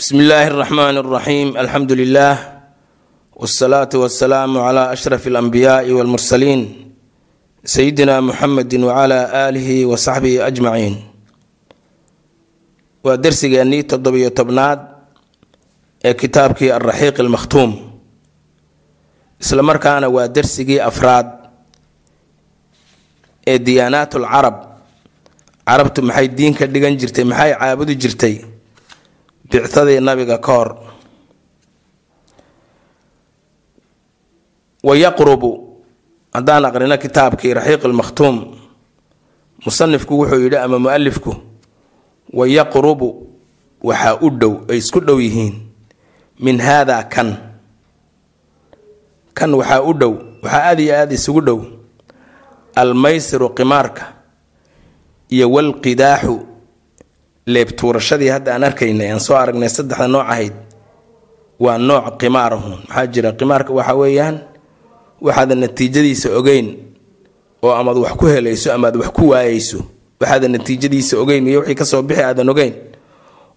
bsmi illaahi اraxmaan اraxiim alxamdu lilah wاsalaatu wasalaamu cla ashraf اlanbiyaai wاlmursaliin sayidina muxamedi wcla aalihi wa saxbihi ajmaciin waa dersigeennii toddobiyo tobnaad ee kitaabkii alraxiiq almakhtuum isla markaana waa dersigii afraad ee diyaanaat alcarab carabtu maxay diin ka dhigan jirtay maxay caabudi jirtay Bicadii nabiga ka hor. Wayaqrubu haddaan aqrino kitaabkii raxiiq almakhtuum musanifku wuxuu yidhi ama mualifku wayaqrubu waxaa u dhow ay isku dhow yihiin min haadaa kan. Kan waxaa u dhow waxaa aada iyo aada isugu dhow almaysiru qimaarka iyo walqidaaxu leebtuurashadii hadda aan arkaynay aan soo aragnay saddexda nooc ahayd waa nooc qimaarahun maxaa jira? Qimaarka waxa weeyaan waxaadan natiijadiisa ogeyn oo amaad wax ku helayso amaad wax ku waayeyso waxaadan natiijadiisa ogeyn iyo wixii ka soo bixi aadan ogeyn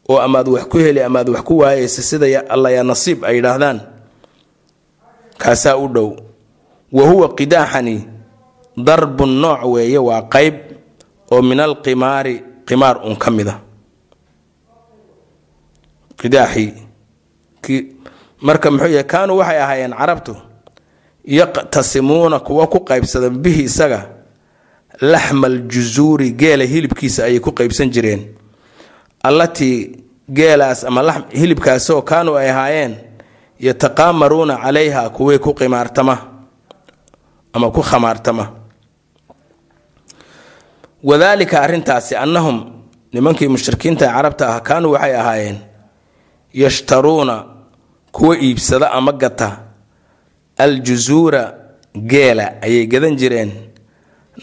oo amaad wax ku heli amaad wax ku waayeyso sida alla nasiib ay yidhaahdaan kaasaa u dhow. Wa huwa qidaaxani darbun nooc weeye waa qeyb oo min alqimaari qimaar un ka mid a qidaaxii marka muxuu yahay kaanuu waxay ahaayeen carabtu yaqtasimuuna kuwa ku qaybsada bihi isaga laxma aljusuuri geela hilibkiisa ayay ku qaybsan jireen. Allatii geelaas ama hilibkaasoo kaanuu ay ahaayeen yataqaamaruuna calayha kuwii ku qimaartama ama ku khamaartama. Wadaalika arrintaasi annahum nimankii mushrikiinta carabta ah kaanuu waxay ahaayeen yashtaruuna kuwa iibsada ama gata aljusuura geela ayay gadan jireen.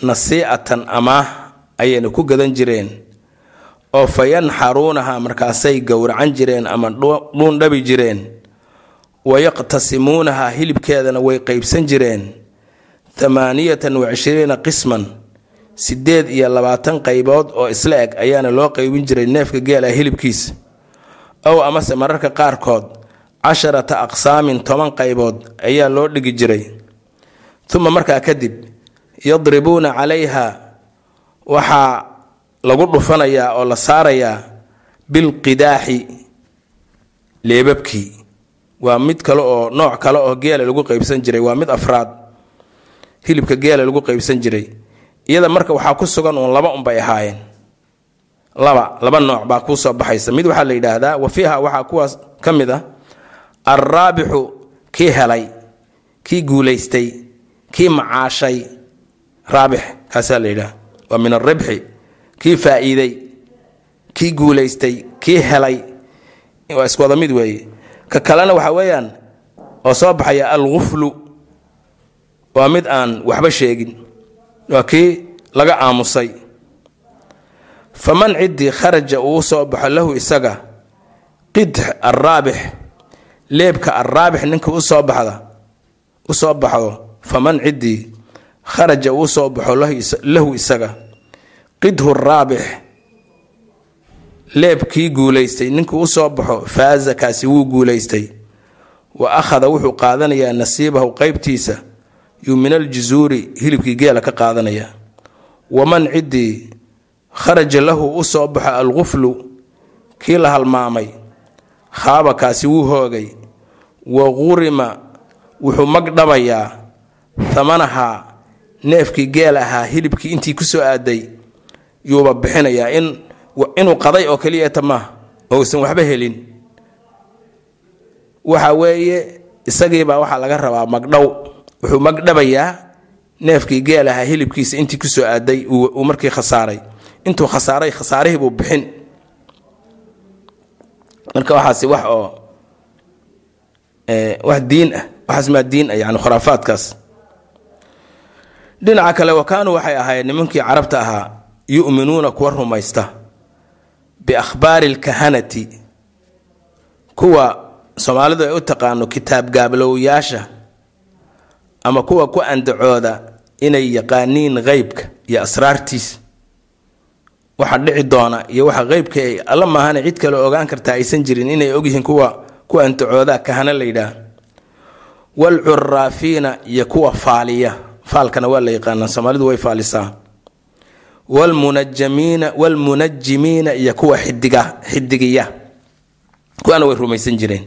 Nasiicatan amaah ayayna ku gadan jireen. Oo fa yanxaruunaha markaasay gowracan jireen ama dhuundhabi jireen. Wayaqtasimuunaha hilibkeedana way qeybsan jireen. Thamaaniyatan wa cishriina qisman sideed iyo labaatan qaybood oo isla eg ayaana loo qeybin jiray neefka geela hilibkiisa ow amase mararka qaarkood casharata aqsaamin toban qaybood ayaa loo dhigi jiray. Uma markaa kadib yadribuuna calayha waxaa lagu dhufanayaa oo la saarayaa bilqidaaxi leebabkii. Waa mid kale oo nooc kale oo geela lagu qeybsan jiray waa mid afraad. Hilibka geela lagu qeybsan jiray. Iyada marka waxaa ku sugan uun laba unbay ahaayeen laba laba nooc baa kuu soo baxaysa. Mid waxaa la yidhaahdaa wa fiiha waxaa kuwaas ka mid ah alraabixu kii helay kii guulaystay kii macaashay. Raabix kaasaa la yidhaha waa min aribxi kii faa-iiday kii guulaystay kii helay. Waa iswada mid weeye. Ka kalena waxa weeyaan oo soo baxaya alguflu waa mid aan waxba sheegin. Waa kii laga aamusay faman ciddii kharaja uu soo baxo lahu isaga qidx alraabix leebka alraabix ninka u soo baxda u soo baxdo faman ciddii kharaja uu soo baxo lahu isaga qidhu raabix leebkii guulaystay ninkuu u soo baxo faaza kaasi wuu guulaystay wa akhada wuxuu qaadanayaa nasiibahu qeybtiisa yuu min aljusuuri hilibkii geela ka qaadanaya waman ciddii kharaja lahu u soo baxo alguflu kii la halmaamay. Khaaba kaasi wuu hoogay. Wa qurima wuxuu magdhabayaa thamanahaa neefkii geel ahaa hilibkii intii ku soo aaday yuuba bixinayaa inuu qaday oo keliyata maaha ousan waxba helin. Waxa weeye isagiibaa waxaa laga rabaa magdhow wuxuu magdhabayaa neefkii geel ahaa hilibkiisa intii ku soo aaday uu markii khasaaray intuu khasaaray khasaarihiibuu bixin. Marka waxaasi wax oo wax diin ah waxaas maa diin ah yani khuraafaadkaas. Dhinaca kale wa waxay ahaayeen nimankii carabta ahaa yu'minuuna kuwa rumaysta biakhbaari alkahanati kuwa soomaalidu ay u taqaano kitaab gaablowyaasha ama kuwa ku andacooda inay yaqaaniin qeybka iyo asraartiisa waxa dhici doona iyo waxa qeybka alla maahane cid kale ogaan kartaa aysan jirin inay ogyihiin kuwa kuwa antacoodaa kahana la yidhaah. Waalcuraafiina iyo kuwa faaliya. Faalkana waa la yaqaanaa soomaalidu way faalisaa. Wlmunajamiina waalmunajimiina iyo kuwa xidiga xidigiya. Kuwaana way rumaysan jireen.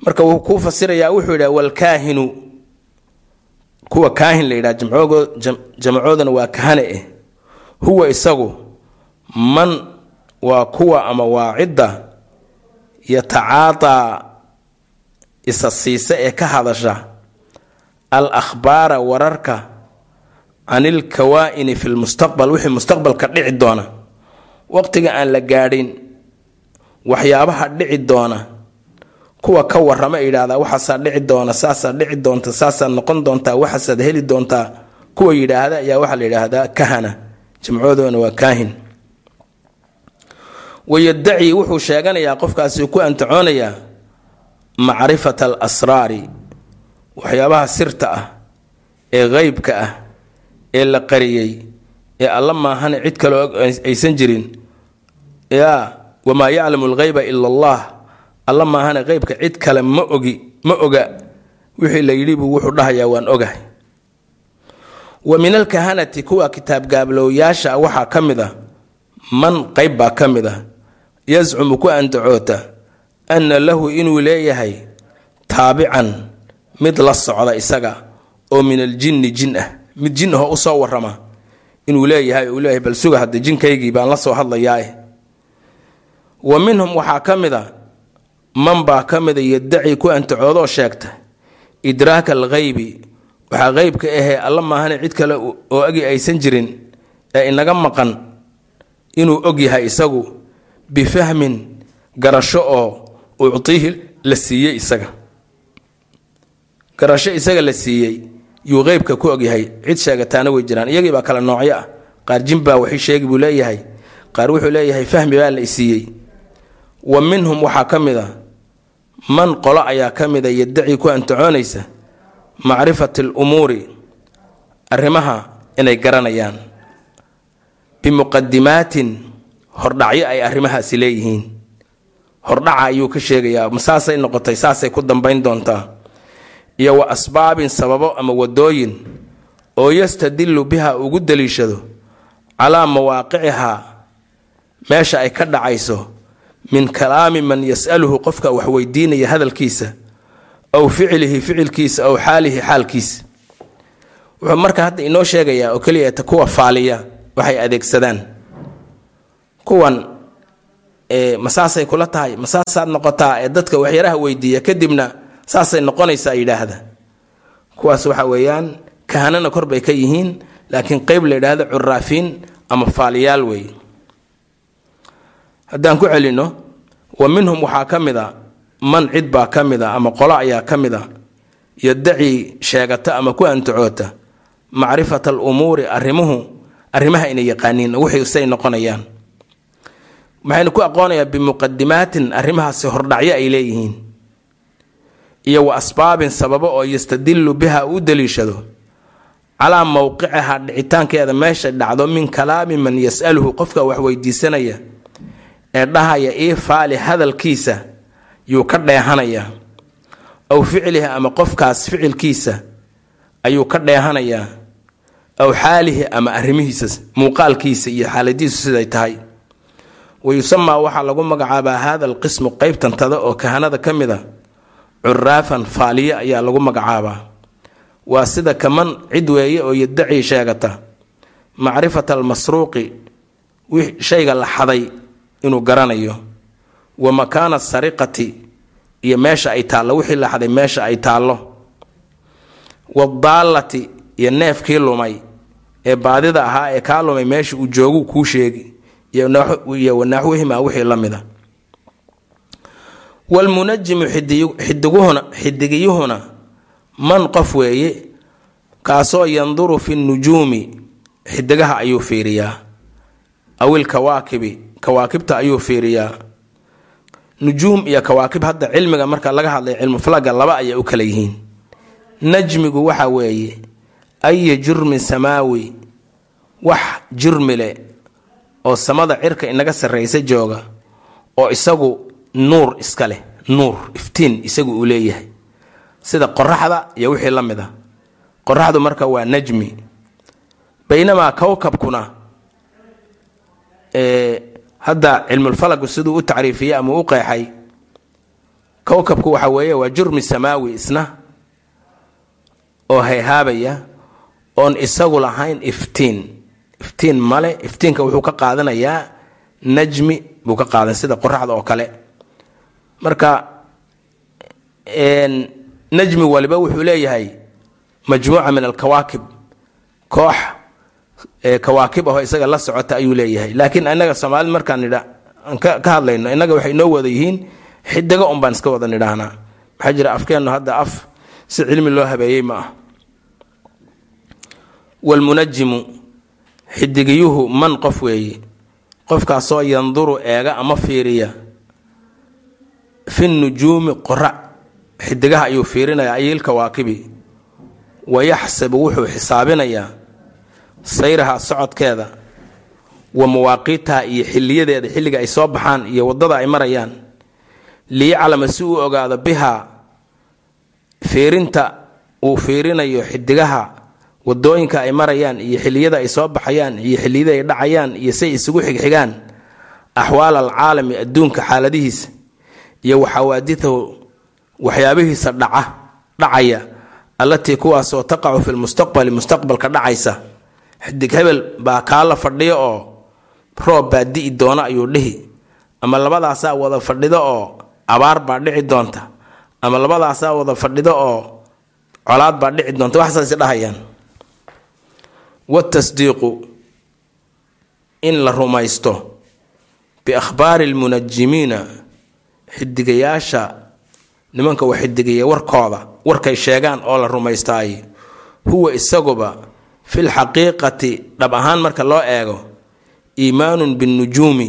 Marka wuu kuu fasirayaa wuxuu yidhaha walkaahinu kuwa kaahin la yidhaha jamcoodana waa kahane eh huwa isagu man waa kuwa ama waa cidda yatacaataa isa siisa ee ka hadasha al akhbaara wararka can ilkawaa'ini fi lmustaqbal wixii mustaqbalka dhici doona. Waqtiga aan la gaadhin waxyaabaha dhici doona kuwa ka warama yidhaahdaa waxaasaa dhici doona saasaa dhici doonta saasaa noqon doontaa waxaasaad heli doontaa kuwa yidhaahda ayaa waxaa la yidhaahdaa kahana jamcooduna waa kaahin. Wayadaci wuxuu sheeganayaa qofkaasi ku antacoonayaa macrifata al asraari waxyaabaha sirta ah ee qeybka ah ee la qariyey ee alla maahane cid kaleo aysan jirin. Yaa wamaa yaclamu algheyba ila allah. Alla maahane qeybka cid kale ma ogi ma oga. Wixii la yidhi buu wuxuu dhahayaa waan ogahay wa min alkahanati kuwa kitaab gaablowyaasha waxaa ka mid a man qeyb baa ka mid a yascumu ku andacoota anna lahu inuu leeyahay taabican mid la socda isaga oo min aljinni jin ah mid jin ahoo u soo warama inuu leeyahay uu leeyahay bal suga hadda jinkaygii baan la soo hadlayaae wa minhum waxaa ka mid a man baa ka mida yadaci ku antacoodoo sheegta idraaka alghaybi waxaa qeybka ahee alla maahane cid kale oo agi aysan jirin ee inaga maqan inuu og yahay isagu bifahmin garasho oo uctiihi la siiyey isaga. Garasho isaga la siiyey yuu qeybka ku ogyahay cid sheegataana way jiraan. Iyagii baa kale noocyo ah. Qaar jinbaa waxi sheegi buu leeyahay. Qaar wuxuu leeyahay fahmi baa la isiiyey wa minhum waxaa ka mid a man qolo ayaa ka mida yadaci ku antacoonaysa macrifati alumuuri arrimaha inay garanayaan. Bimuqadimaatin hordhacyo ay arrimahaasi leeyihiin. Hordhaca ayuu ka sheegayaa saasay noqotay saasay ku dambayn doontaa. Iyo wa asbaabin sababo ama wadooyin oo yastadilu biha ugu daliishado calaa mawaaqicihaa meesha ay ka dhacayso min kalaami man yasaluhu qofka wax weydiinaya hadalkiisa aw ficlihi ficilkiisa aw xaalihi xaalkiisa. Wuxuu marka hadda inoo sheegayaa oo keliyata kuwa faaliya waxay adeegsadaan. Kuwan ma saasay kula tahay ma saasaad noqotaa ee dadka waxyaraha weydiiya kadibna saasay noqonaysaa yidhaahda. Kuwaas waxa weeyaan kahanana kor bay ka yihiin laakiin qeyb la yidhaahdo curaafiin ama faaliyaal wey haddaan ku celino wa minhum waxaa ka mid a man cid baa ka mid a ama qolo ayaa ka mid a yadaci sheegata ama ku antacoota macrifata alumuuri arrimuhu arrimaha inay yaqaaniin wixii say noqonayaan. Maxaynu ku aqoonayaa bimuqadimaatin arrimahaasi hordhacyo ay leeyihiin iyo wa asbaabin sababo oo yastadilu biha u daliishado calaa mowqicihaa dhicitaankeeda meesha dhacdo min kalaami man yasaluhu qofka wax weydiisanaya ee dhahaya ii faali hadalkiisa yuu ka dheehanayaa aw ficlihi ama qofkaas ficilkiisa ayuu ka dheehanayaa aw xaalihi ama arrimihiisa muuqaalkiisa iyo xaaladiisu siday tahay. Wa yusamaa waxaa lagu magacaabaa hada alqismu qeybtantada oo kahanada ka mid a curaafan faaliye ayaa lagu magacaabaa. Waa sida kaman cid weeye oo yadacii sheegata. Macrifata almasruuqi shayga la xaday inuu garanayo wa makaana sariqati iyo meesha ay taallo wixii la xaday meesha ay taallo. Wadaallati iyo neefkii lumay ee baadida ahaa ee kaa lumay meesha uu jooguu kuu sheegi iyo wanaaxwihima wixii la mida. Walmunajimu xidigiyuhuna man qof weeye kaasoo yanduru fi nujuumi xidigaha ayuu fiiriyaa. Awil kawaakibta ayuu fiiriyaa nujuum iyo kawaakib hadda cilmiga marka laga hadlay cilmu falaga laba ayay u kala yihiin. Najmigu waxa weeye aya jurmin samaawi? Wax jurmile oo samada cirka inaga sarraysa jooga oo isagu nuur iska leh nuur iftiin isagu uu leeyahay. Sida qoraxda iyo wixii la mid a qoraxdu marka waa najmi. Baynamaa kowkabkuna hadda cilmulfalagu siduu u tacriifiyey ama u qeexay kowkabku waxa weeye waa jurmi samaawi isna oo hayhaabaya oon isagu lahayn iftiin. Iftiin male iftiinka wuxuu ka qaadanayaa najmi buu ka qaadan sida qoraxda oo kale. Marka najmi waliba wuxuu leeyahay majmuuca min alkawaakib koox kawaakib ahoo isaga la socota ayuu leeyahay. Laakiin inaga soomaalid markaan nidha ka hadlayno innaga waxay noo wada yihiin xidigo un baan iska wada nidhaahnaa maxaa jira afkeennu hadda af si cilmi loo habeeyey ma ah. Walmunajimu xidigiyuhu man qof weeye. Qofkaasoo yanduru eega ama fiiriya. Fi nujuumi qora xidigaha ayuu fiirinayaa ayilkawaakibi wayaxsabu wuxuu xisaabinayaa sayraha socodkeeda wa mawaaqiitaha iyo xiliyadeeda xilliga ay soo baxaan iyo waddada ay marayaan liyaclama si uu ogaado bihaa fiirinta uu fiirinayo xidigaha waddooyinka ay marayaan iyo xiliyada ay soo baxayaan iyo xiliyada ay dhacayaan iyo say isugu xigxigaan axwaal alcaalami adduunka xaaladihiisa iyo waxawaaditahu waxyaabihiisa dhaca dhacaya allatii kuwaasoo taqacu fi lmustaqbali mustaqbalka dhacaysa xidig hebel baa kaa la fadhiyo oo roob baa di'i doona ayuu dhihi. Ama labadaasaa wada fadhido oo abaar baa dhici doonta. Ama labadaasaa wada fadhido oo colaad baa dhici doonta. Waxsaasi dhahayaan. Watasdiiqu in la rumaysto biakhbaari almunajimiina xidigayaasha nimanka wax xidigaya warkooda warkay sheegaan oo la rumaystaay huwa isaguba fil xaqiiqati dhab ahaan marka loo eego iimaanun binnujuumi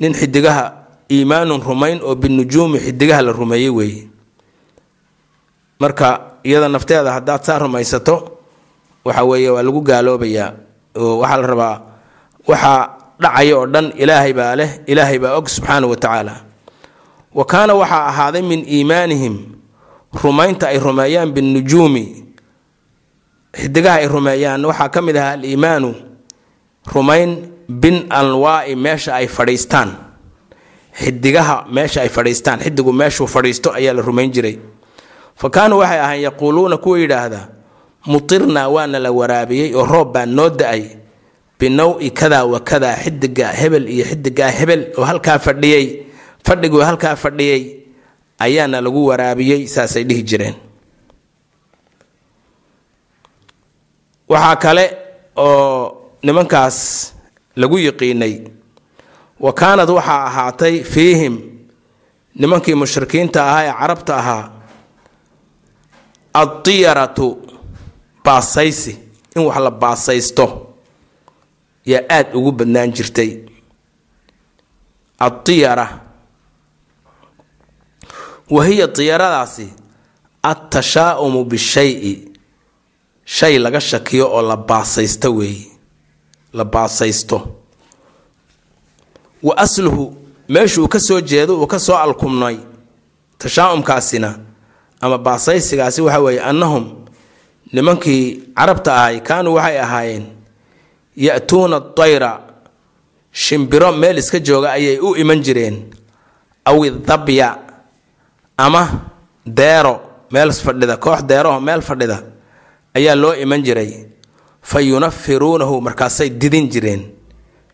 nin xidigaha iimaanun rumayn oo binujuumi xidigaha la rumeeyey weeye marka iyada nafteeda haddaad saa rumaysato waxa weeye waa lagu gaaloobayaa oo waxaa la rabaa waxaa dhacaya oo dhan ilaahay baa leh ilaahay baa og subxaana wa tacaala wa kaana waxaa ahaaday min iimaanihim rumaynta ay rumeeyaan binnujuumi xidigaha ay rumeeyaan waxaa ka mid ahaa aliimaanu rumayn bin anwaa'i meesha ay fadhiistaan. Xidigaha meesha ay fadhiistaan xidigu meeshuu fadhiisto ayaa la rumayn jiray. Fa kaanuu waxay ahayn yaquuluuna kuwa yidhaahda mutirnaa waana la waraabiyey oo roob baa noo da'ay binaw-i kadaa wa kadaa xidiga hebel iyo xidigaa hebel oo halkaa fadhiyey fadhiguu halkaa fadhiyey ayaana lagu waraabiyey saasay dhihi jireen waxaa kale oo nimankaas lagu yiqiinay wa kaanad waxaa ahaatay fiihim nimankii mushrikiinta ahaa ee carabta ahaa addiyaratu baasaysi in wax la baasaysto yaa aada ugu badnaan jirtay. Addiyara wa hiya diyaradaasi attashaa'umu bishayi shay laga shakiyo oo la baasaysto weeye la baasaysto. Wa asluhu meeshu uu ka soo jeedo uu ka soo alkumnay tashaa'umkaasina ama baasaysigaasi waxa weeye annahum nimankii carabta ahay kaanuu waxay ahaayeen ya-tuuna dayra shimbiro meel iska jooga ayay u iman jireen aw idabya ama deero meel fadhida koox deeraho meel fadhida ayaa loo iman jiray. Fa yunafiruunahu markaasay didin jireen.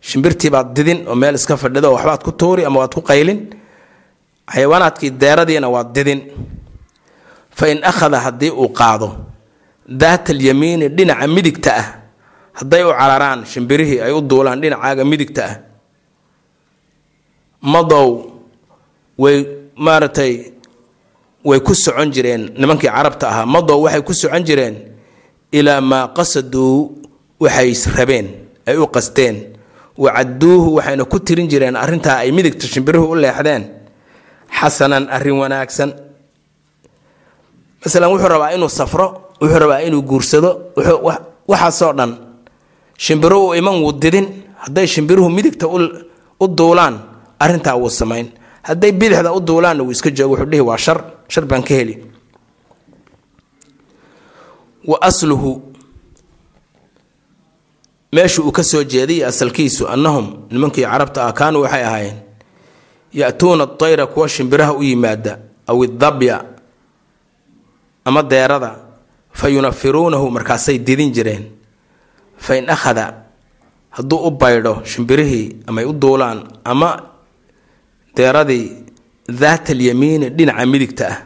Shimbirtiibaad didin oo meel iska fadhida oo waxbaad ku tuuri ama waad ku qaylin. Xayawaanaadkii deeradiina waad didin. Fa in akhada haddii uu qaado daata alyamiini dhinaca midigta ah. Hadday u cararaan shimbirihii ay u duulaan dhinacaaga midigta ah. Madow way maaragtay way ku socon jireen. Nimankii carabta ahaa madow waxay ku socon jireen ilaa maa qasaduu waxay rabeen ay u qasteen. Wacaduuhu waxayna ku tirin jireen arrintaa ay midigta shimbiruhu u leexdeen. Xasanan arrin wanaagsan. Masalan wuxuu rabaa inuu safro wuxuu rabaa inuu guursado waxaasoo dhan shimbiruhu u iman wuu didin hadday shimbiruhu midigta u duulaan arrintaa wuu samayn. Hadday bidixda u duulaanna wuu iska joogo wuxuu dhihi waa shar shar baan ka heli wa asluhu. Meeshu uu ka soo jeeday asalkiisu annahum nimankii carabta ah kaanuu waxay ahaayeen ya-tuuna dayra kuwa shimbiraha u yimaada aw idabya ama deerada fa yunafiruunahu markaasay didin jireen. Fa in akhada hadduu u baydho shimbirihii amay u duulaan ama deeradii daata alyamiini dhinaca midigta ah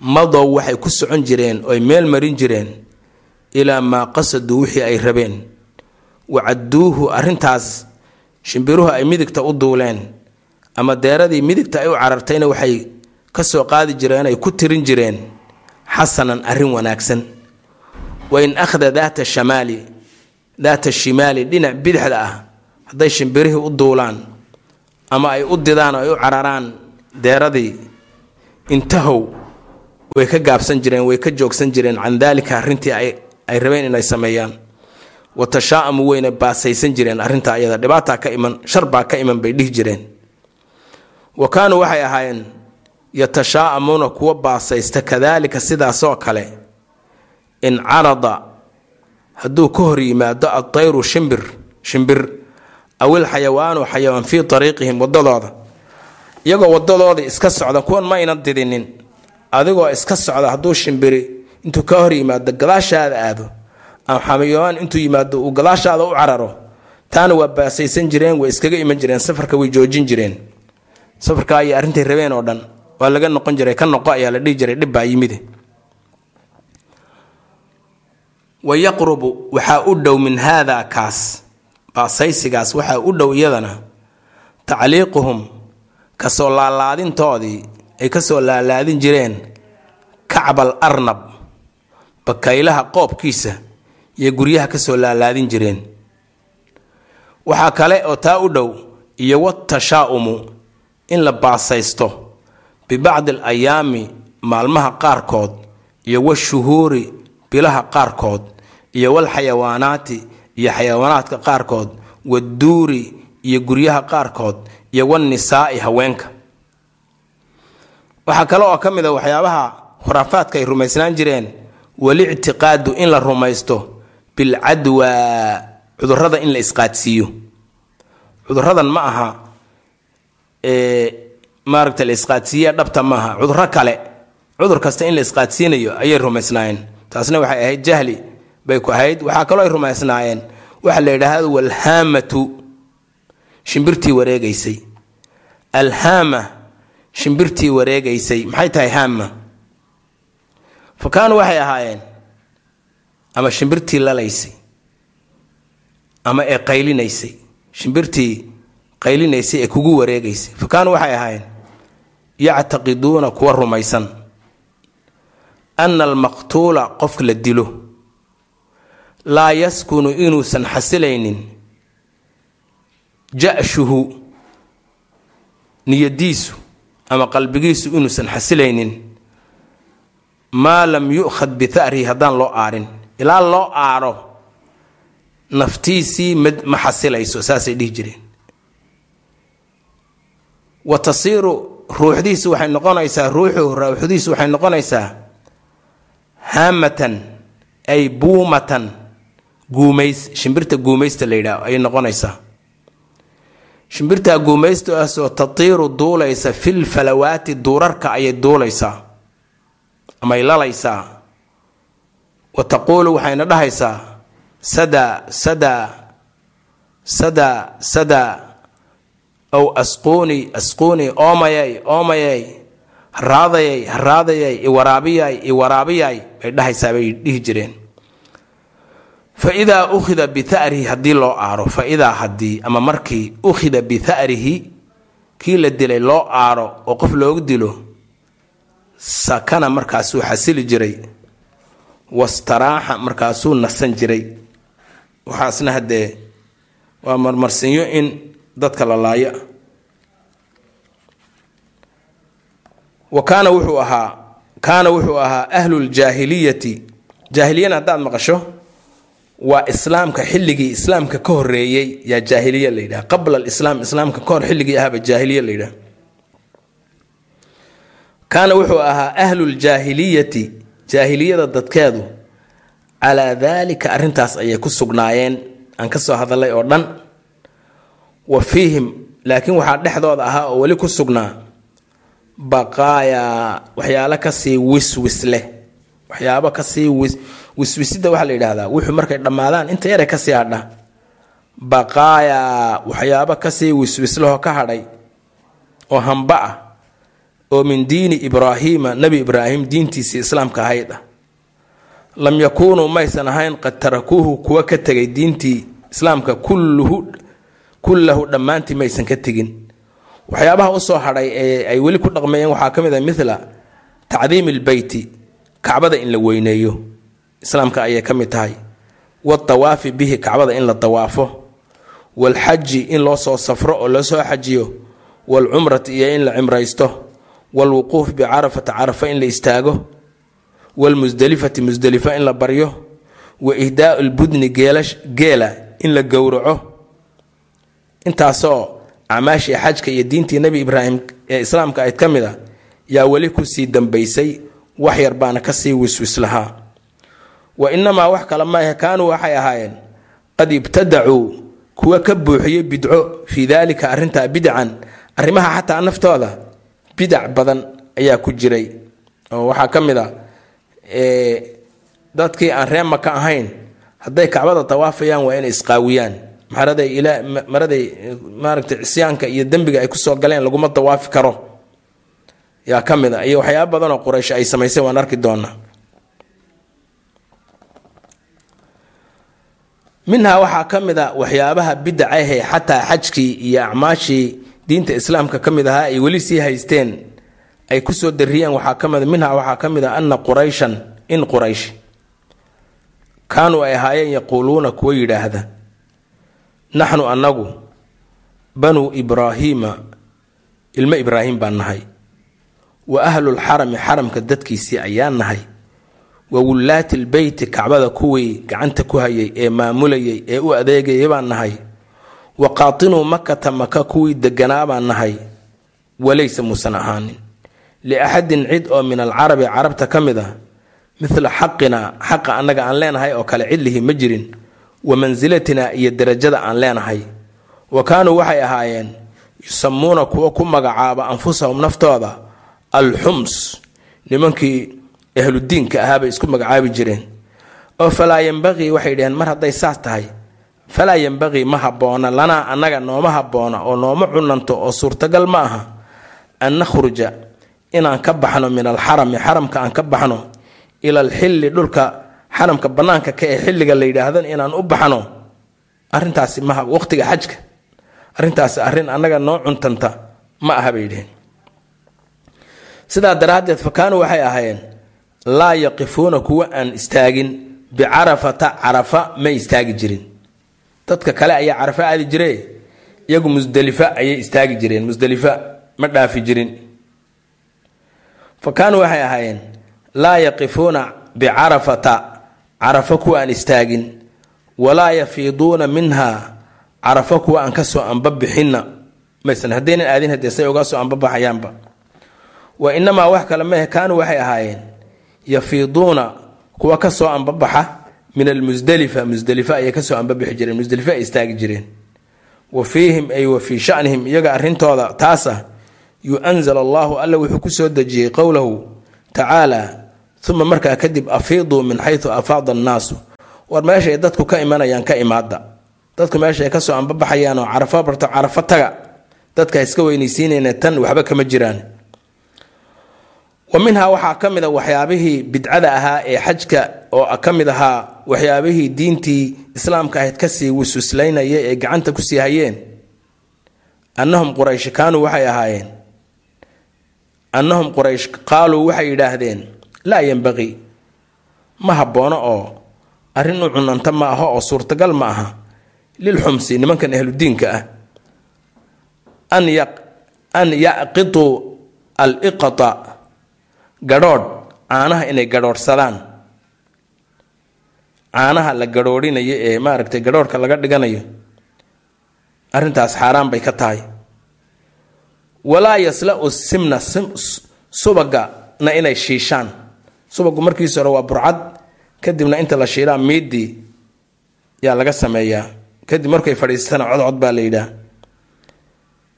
madow waxay ku socon jireen ooy meel marin jireen ilaa maa qasaduu wixii ay rabeen. Wacadduuhu arrintaas shimbiruhu ay midigta u duuleen ama deeradii midigta ay u carartayna waxay ka soo qaadi jireen ay ku tirin jireen. Xasanan arrin wanaagsan. Wa in akhda daata shamaali daata shimaali dhinac bidixda ah hadday shimbirihii u duulaan ama ay u didaan oo ay u cararaan deeradii intahow way ka gaabsan jireen way ka joogsan jireen. Can daalika arrintii ay rabeen inay sameeyaan. Wa tashaa'amu baasaysan jireen arrintaa ayada dhibaataa ka iman shar baa ka iman bay dhihi jireen. Wa kaanuu waxay ahaayeen yatashaa'amuuna kuwa baasaysta kadaalika sidaasoo kale. In carada hadduu ka hor yimaado adtayru shimbir shimbir awil xayawaanu xayawaan fii ariiqihim wadadooda iyagoo wadadooda iska socda kuwan ma aynan didinin adigoo iska socda hadduu shimbiri intuu ka hor yimaado gadaashaada aado. Xayawaan intuu yimaado uu gadaashaada u cararo taana waa baasaysan jireen way iskaga iman jireen safarka way joojin jireen. Safarka ayay arrintay rabeen oo dhan waa laga noqon jiray ka noqo ayaa la dhihi jiray dhib baa yimide wa yaqrubu waxaa u dhow min haada kaas baasaysigaas waxaa u dhow iyadana tacliiquhum ka soo laalaadintoodii ay ka soo laalaadin jireen kacbal arnab bakaylaha qoobkiisa iyo guryaha ka soo laalaadin jireen. Waxaa kale oo taa u dhow iyo watashaa'umu in la baasaysto bibacdi al ayaami maalmaha qaarkood iyo washuhuuri bilaha qaarkood iyo walxayawaanaati iyo xayawaanaadka qaarkood waduuri iyo guryaha qaarkood iyo wanisaa'i haweenka waxaa kale oo ka mid a waxyaabaha khuraafaadka ay rumaysnaan jireen walictiqaadu in la rumaysto bilcadwa cudurrada in la isqaadsiiyo. Cuduradan ma aha maaragta la isqaadsiiya dhabta maaha cuduro kale cudur kasta in la isqaadsiinayo ayay rumaysnaayeen. Taasna waxay ahayd jahli bay ku ahayd. Waxaa kaloo ay rumaysnaayeen waxa la yidhaahdo walhaamatu shimbirtii wareegaysay. Alhaama shimbirtii wareegaysay maxay tahay haama fa kaanuu waxay ahaayeen ama shimbirtii lalaysay ama ee qaylinaysay shimbirtii qaylinaysay ee kugu wareegaysay. Fa kaanuu waxay ahaayeen yactaqiduuna kuwa rumaysan ana almaqtuula qofka la dilo laa yaskunu inuusan xasilaynin ja-shuhu niyadiisu ama qalbigiisu inuusan xasilaynin maa lam yu'khad bitha'rihi haddaan loo aarin. Ilaa loo aaro naftiisii ma xasilayso saasay dhihi jireen. Wa tasiiru ruuxdiisu waxay noqonaysaa ruuxu ruuxdiisu waxay noqonaysaa haamatan ay buumatan guumays shimbirta guumaysta la yidhaah ayay noqonaysaa shimbirtaa guumaystaasoo tatiiru duulaysa fil falawaati duurarka ayay duulaysaa amay lalaysaa. Wa taquulu waxayna dhahaysaa sadaa sadaa sadaa sadaa ow asquuni asquuni oomayay oomayay haraadayay haraadayay iwaraabiyay iwaraabiyay bay dhahaysaa bay dhihi jireen fa idaa ukhida bitha'rihi haddii loo aaro fa idaa haddii ama markii ukhida bitha'rihi kii la dilay loo aaro oo qof loogu dilo sakana markaasuu xasili jiray wastaraaxa markaasuu nasan jiray. waxaasna haddee waa marmarsinyo in dadka la laayo wa kaana wuxuu ahaa kaana wuxuu ahaa ahluuljaahiliyati jaahiliyana haddaad maqasho waa islaamka xilligii islaamka ka horeeyey yaa jaahiliya la yidhaha. Qabla alislaam islaamka ka hor xilligii ahaba jaahiliya la yidhaha. Kaana wuxuu ahaa ahluljaahiliyati jaahiliyada dadkeedu. Calaa daalika arrintaas ayay ku sugnaayeen. Aan ka soo hadalay oo dhan. Wa fiihim laakiin waxaa dhexdooda ahaa oo weli ku sugnaa. Baqaayaa waxyaalo ka sii wiswis leh. Waxyaabo ka sii wis wiswisida waxaa la yidhaahdaa wuxuu markay dhammaadaan inta yare ka sii hadha. Baqaayaa waxyaabo ka sii wiswislehoo ka hadhay oo hamba ah oo min diini ibraahiima nebi ibraahim diintiisii islaamka ahayd. Ah lam yakuunuu maysan ahayn qad tarakuuhu kuwa ka tegay diintii islaamka kulluhu kullahu dhammaantii maysan ka tegin. Waxyaabaha u soo hadhay ee ay weli ku dhaqmeeyeen waxaa ka mid ah mithla tacdiimi ilbeyti kacbada in la weyneeyo islaamka ayay ka mid tahay. Wadawaafi bihi kacbada in la dawaafo walxaji in loo soo safro oo loo soo xajiyo walcumrati iyo in la cimraysto walwuquuf bicarafata carafa in la istaago walmusdelifati musdelifa in la baryo wa ihdaau lbudni geela in la gowraco. Intaasoo acmaashii xajka iyo diintii nebi ibraahim ee islaamka ayd ka mid a yaa weli ku sii dambaysay wax yar baana ka sii wiswis lahaa wa inamaa wax kale maahe kaanuu waxay ahaayeen qad ibtadacuu kuwa ka buuxiyey bidco fii daalika arrintaa bidcan arrimaha xataa naftooda bidac badan ayaa ku jiray. Oo waxaa ka mid a dadkii aan ree maka ahayn hadday kacbada tawaafayaan waa inay isqaawiyaan. Maraday maaragtay cisyaanka iyo dembiga ay ku soo galeen laguma dawaafi karo. Yaa ka mid a iyo waxyaaba badan oo quraysh ay samaysay waan arki doonaa minhaa waxaa ka mid a waxyaabaha bidacahee xataa xajkii iyo acmaashii diinta islaamka ka mid ahaa ay weli sii haysteen ay ku soo dariyeen. Waxaa ka mid minhaa waxaa ka mid a ana qurayshan in quraysh kaanuu ay ahaayeen yaquuluuna kuwa yidhaahda naxnu annagu banuu ibraahiima ilmo ibraahim baan nahay wa ahlulxarami xaramka dadkiisii ayaan nahay wa wullaati lbeyti kacbada kuwii gacanta ku hayay ee maamulayay ee u adeegayay baan nahay. Wa qaatinuu makata maka kuwii deganaa baan nahay. Walaysa muusan ahaanin. Liaxadin cid oo min alcarabi carabta ka mid ah. Midla xaqina xaqa annaga aan leenahay oo kale cidlihi ma jirin. Wa mansilatina iyo derajada aan leenahay. Wa kaanuu waxay ahaayeen yusamuuna kuwa ku magacaaba anfusahum naftooda. Alxums nimankii ahludiinka ahaabay isku magacaabi jireen. Oo falaa yembaqii waxay dhaheen mar hadday saas tahay. Falaa yembaqii ma habboona lanaa annaga nooma habboona oo nooma cunanto oo suurtagal ma aha. An nakhruja inaan ka baxno min alxarami xaramka aan ka baxno ila alxilli dhulka xaramka bannaanka ka ee xilliga la yidhaahdan inaan u baxno. Arintaasi maha waqtiga xajka. Arrintaasi arrin annaga noo cuntanta ma aha bay dhaheen sidaa daraaddeed fa kaanuu waxay ahaayeen laa yaqifuuna kuwa aan istaagin bicarafata carafa may istaagi jirin. Dadka kale ayaa carafa aadi jire iyagu musdelifa ayay istaagi jireen musdelifa ma dhaafi jirin. Fa waxay ahaayeen laa yaqifuuna bicarafata carafa kuwa aan istaagin walaa yafiiduuna minha carafa kuwa aan ka soo anbabixinna. Maysan haddaynan aadin haddee say uga soo anbabaxayaanba. Wa inamaa wax kale mehe kaanuu waxay ahaayeen yafiiduuna kuwa ka soo anbabaxa min almusdelifa musdelifa ayay ka soo anbabixi jireen musdelifa ay istaagi jireen. Wa fiihim ay wa fii shanihim iyaga arrintooda taas ah yuanzal allahu alla wuxuu ku soo dejiyey qowlahu tacaala uma markaa kadib afiiduu min xayu afaada annaasu. War meeshaay dadku ka imanayaan ka imaada dadku meesha ay ka soo anbabaxayaan oo carafo barto carafo taga dadka iska weynaysiinayna tan waxba kama jiraan wa minhaa waxaa ka mid a waxyaabihii bidcada ahaa ee xajka oo ka mid ahaa waxyaabihii diintii islaamka ahayd ka sii wisuslaynaya ee gacanta ku sii hayeen. Annahum quraysh kaanuu waxay ahaayeen. Annahum quraysh qaaluu waxay yidhaahdeen laa yembaqii ma habboono oo arrin u cunanta ma aho oo suurtagal ma aha. Lilxumsi nimankan ahludiinka ah. An yaqituu aliqata gadhoodh caanaha inay gadhoodhsadaan caanaha la garhoorhinayo ee maaragtay garhoorhka laga dhiganayo arrintaas xaaraan bay ka tahay. Walaa yasla-u simna subagana inay shiishaan. Subagu markiisa hore waa burcad kadibna inta la shiilaa miidii yaa laga sameeyaa. Kadib markay fadhiisatana codcod baa la yidhaah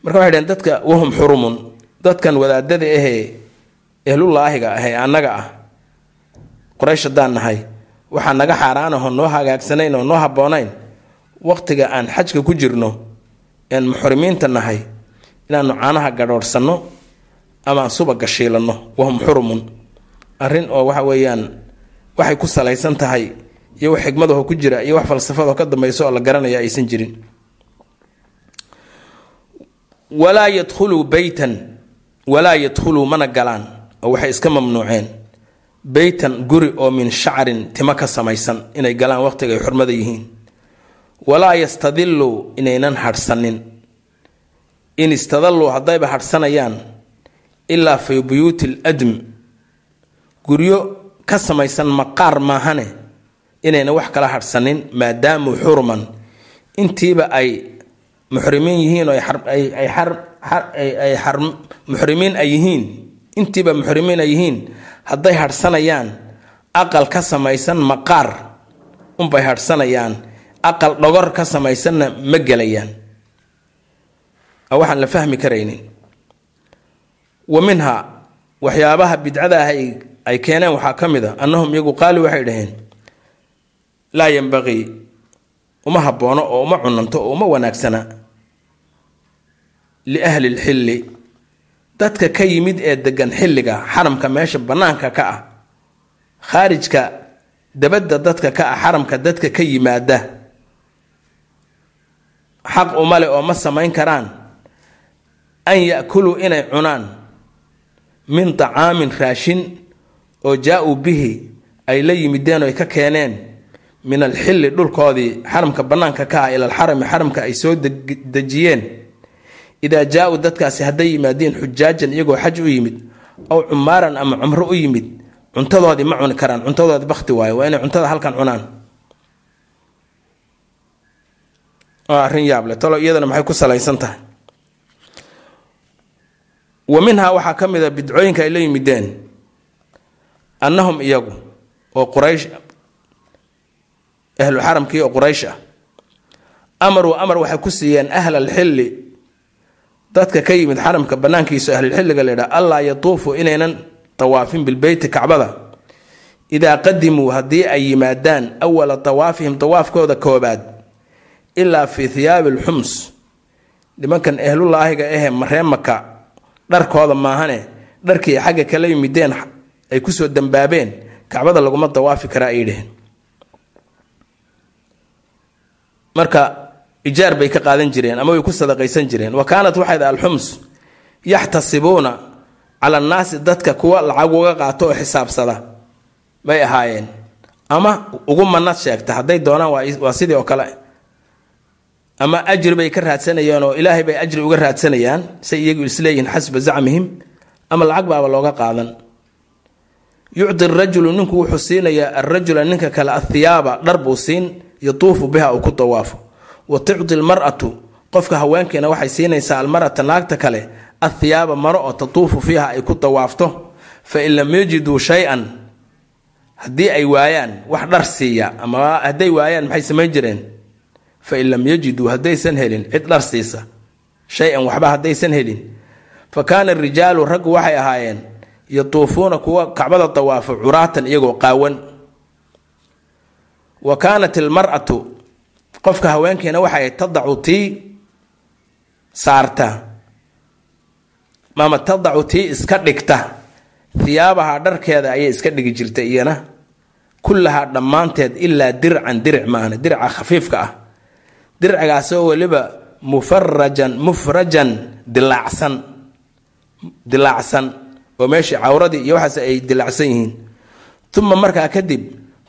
marka waxay dhaheen dadka wahum xurumun. Dadkan wadaadada ahee ehlulaahiga ahee annaga ah. Qoraysh haddaan nahay waxaa naga xaaraanahoo noo hagaagsanayn oo noo habboonayn. Waqtiga aan xajka ku jirno een muxrimiinta nahay inaanu caanaha gadhoorhsanno ama aan subaga shiilanno wahum xurumun. Arrin oo waxa weeyaan waxay ku salaysan tahay iyo wax xigmadaho ku jira iyo wax falsafadoo ka dambayso oo la garanaya aysan jirin. Walaa yadkhuluu beytan walaa yadkhuluu mana galaan oo waxay iska mamnuuceen beytan guri oo min shacrin timo ka samaysan inay galaan waqtiga ay xurmada yihiin. Walaa yastadiluu inaynan hadhsanin. In istadalluu haddayba hadhsanayaan ilaa fii buyuuti ladm guryo ka samaysan maqaar maahane inayna wax kala hadhsanin maadaamuu xurman. Intiiba ay muxrimiin yihiin oo ay muxrimiin ay yihiin intiiba muxrimiin ay yihiin hadday hadhsanayaan aqal ka samaysan maqaar. Unbay hadhsanayaan aqal dhogor ka samaysanna ma gelayaan. Waxaan la fahmi karaynin wa minha waxyaabaha bidcada ah ay keeneen waxaa ka mid a annahum iyagu qaali waxay dhaheen laa yambaqii uma habboono oo uma cunanto oo uma wanaagsana liahli lxilli dadka ka yimid ee degan xilliga xaramka meesha bannaanka ka ah khaarijka dabadda dadka ka ah xaramka dadka ka yimaada xaq umale oo ma samayn karaan an ya-kuluu inay cunaan min tacaamin raashin oo jaa-uu bihi ay la yimideen oo ka keeneen min alxilli dhulkoodii xaramka bannaanka ka ah ila alxarami xaramka ay soo dejiyeen idaa jaa-uu dadkaasi hadday yimaadeen xujaajan iyagoo xaj u yimid ow cumaaran ama cumro u yimid cuntadoodii ma cuni karaan cuntadoodii bakti waayo waa inay cuntada halkan cunaan waa arrin yaable talo iyadana maxay ku salaysan tahay wa minhaa waxaa ka mid a bidcooyinka ay la yimideen annahum iyagu oo quraysh ahlu xaramkii oo quraysh ah amaruu amar waxay ku siiyeen ahla alxilli dadka ka yimid xaramka bannaankiisa ahlulxilliga la ydhaha allaa yatuufuu inaynan tawaafin bilbeyti kacbada. Idaa qadimuu haddii ay yimaadaan awala tawaafihim tawaafkooda koobaad ilaa fii hiyaabi alxums nimankan ehlulaahiga ahee maree maka dharkooda maahane dharkii xagga kala yimideen ay ku soo dambaabeen kacbada laguma dawaafi karaa ay dheheen marka ijaar bay ka qaadan jireen ama way ku sadaqaysan jireen. Wa kaanat waxayd alxums yaxtasibuuna cala annaasi dadka kuwa lacag uga qaato oo xisaabsada bay ahaayeen. Ama ugu manad sheegta hadday doonaan waa sidii oo kale. Ama ajri bay ka raadsanayeen oo ilaahay bay ajri uga raadsanayaan say iyagu isleeyihiin xasba zacmihim ama lacag baaba looga qaadan. Yucdi rajulu ninku wuxuu siinayaa arajula ninka kale athiyaaba dhar buu siin yatuufu biha uu ku dawaafo wa tucdi lmar'atu qofka haweenkiina waxay siinaysaa almar'ata naagta kale athiyaaba maro oo tatuufu fiiha ay ku dawaafto fa in lam yajiduu shay-an haddii ay waayaan wax dhar siiya ama hadday waayaan maxay samayn jireen? Fa in lam yajiduu haddaysan helin cid dhar siisa shay-an waxba haddaysan helin. Fa kaana rijaalu raggu waxay ahaayeen yatuufuuna kuwa kacbada dawaafo curaatan iyagoo qaawan. Wa kaanat ilmar'atu qofka haweenkiina waxay tadacu tii saarta. Maama tadacu tii iska dhigta. Hiyaabaha dharkeeda ayay iska dhigi jirtay iyana. Kullahaa dhammaanteed ilaa dircan diric maahne dirica khafiifka ah. Dircigaasoo weliba mufarajan mufrajan dilaacsan. Dilaacsan. Oo meeshii cawradii iyo waxaas ay dilaacsan yihiin. Uma markaa kadib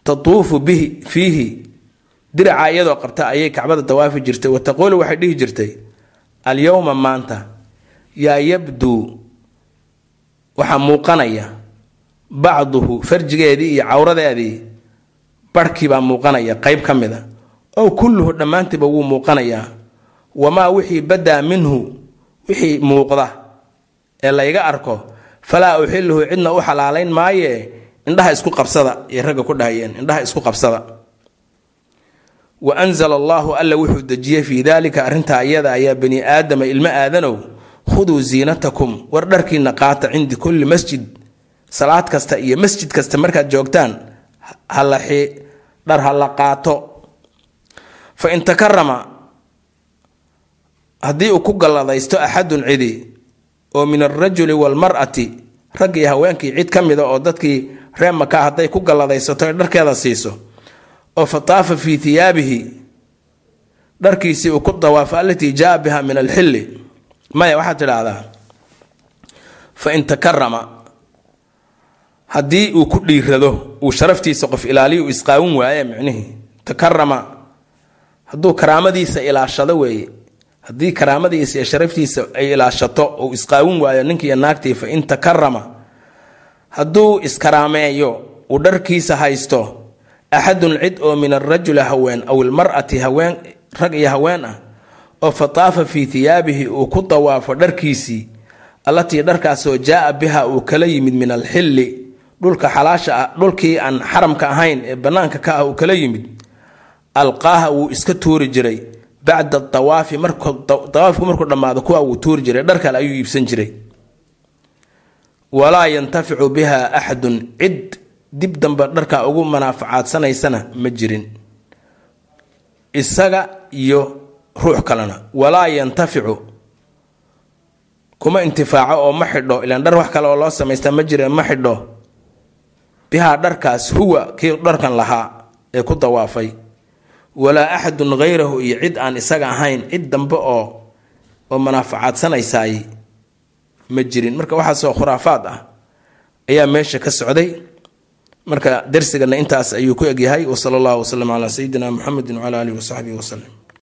tatuufu bihi fiihi dirica iyadoo qabta ayay kacbada dawaafi jirtay wa taquulu waxay dhihi jirtay alyowma maanta yaa yabduu waxaa muuqanaya bacduhu farjigeedii iyo cawradeedii barhkiibaa muuqanaya qeyb ka mid a ow kulluhu dhammaantiiba wuu muuqanayaa wamaa wixii badaa minhu wixii muuqda ee layga arko falaa uxiluhu cidna u xalaalayn maaye indhaha isku qabsada iyo ragga ku dhahayeen indhaha isku qabsada wa anzala allaahu alla wuxuu dejiyey fii daalika arrintaa ayada ayaa bani aadama ilmo aadanow khuduu ziinatakum war dharkiina qaata cindi kulli masjid salaad kasta iyo masjid kasta markaad joogtaan dhar ha la qaato. Fa in takarama haddii uu ku galladaysto axadun cidi oo min alrajuli waalmar'ati rag iyo haweenkii cid ka mida oo dadkii reer maka hadday ku galladaysato ay dharkeeda siiso oo fa taafa fii hiyaabihi dharkiisii uu ku dawaafo allatii jaa biha min alxilli. Maya waxaad tidhaahdaa fa in takarama haddii uu ku dhiirado uu sharaftiisa qof ilaaliyo uu isqaawin waaye micnihii takarama hadduu karaamadiisa ilaashado weeye haddii karaamadiisa iyo sharaftiisa ay ilaashato uu isqaawin waayo ninkiiyo naagtii fa in takarama hadduu iskaraameeyo uu dharkiisa haysto axadun cid oo min alrajuli haween aw ilmar'ati haween rag iyo haween ah oo fa taafa fii hiyaabihi uu ku dawaafo dharkiisii allatii dharkaasoo jaa biha uu kala yimid min alxilli dhulka xalaasha ah dhulkii aan xaramka ahayn ee bannaanka ka ah uu kala yimid alqaaha wuu iska tuuri jiray bacda dawaafi mardawaafku markuu dhammaado kuwa wuu tuuri jiray dhar kale ayuu iibsan jiray walaa yantaficu biha axadun cid dib dambe dharkaa ugu manaafacaadanaysana ma jirin. Isaga iyo ruux kalena walaa yantaficu. Kuma intifaaco oo ma xidho ilaan dhar wax kale oo loo samaystaa ma jire ma xidho. Bihaa dharkaas huwa kii dharkan lahaa ee ku dawaafay. Walaa axadun hayrahu iyo cid aan isaga ahayn cid dambe oo oo manaafacaadsanaysaay ma jirin. Marka waxaasoo khuraafaad ah ayaa meesha ka socday marka darsigana intaas ayuu ku egyahay. Wasala allahu wasalam calaa sayidina muxamedin wcala alihi wasaxbihi waslem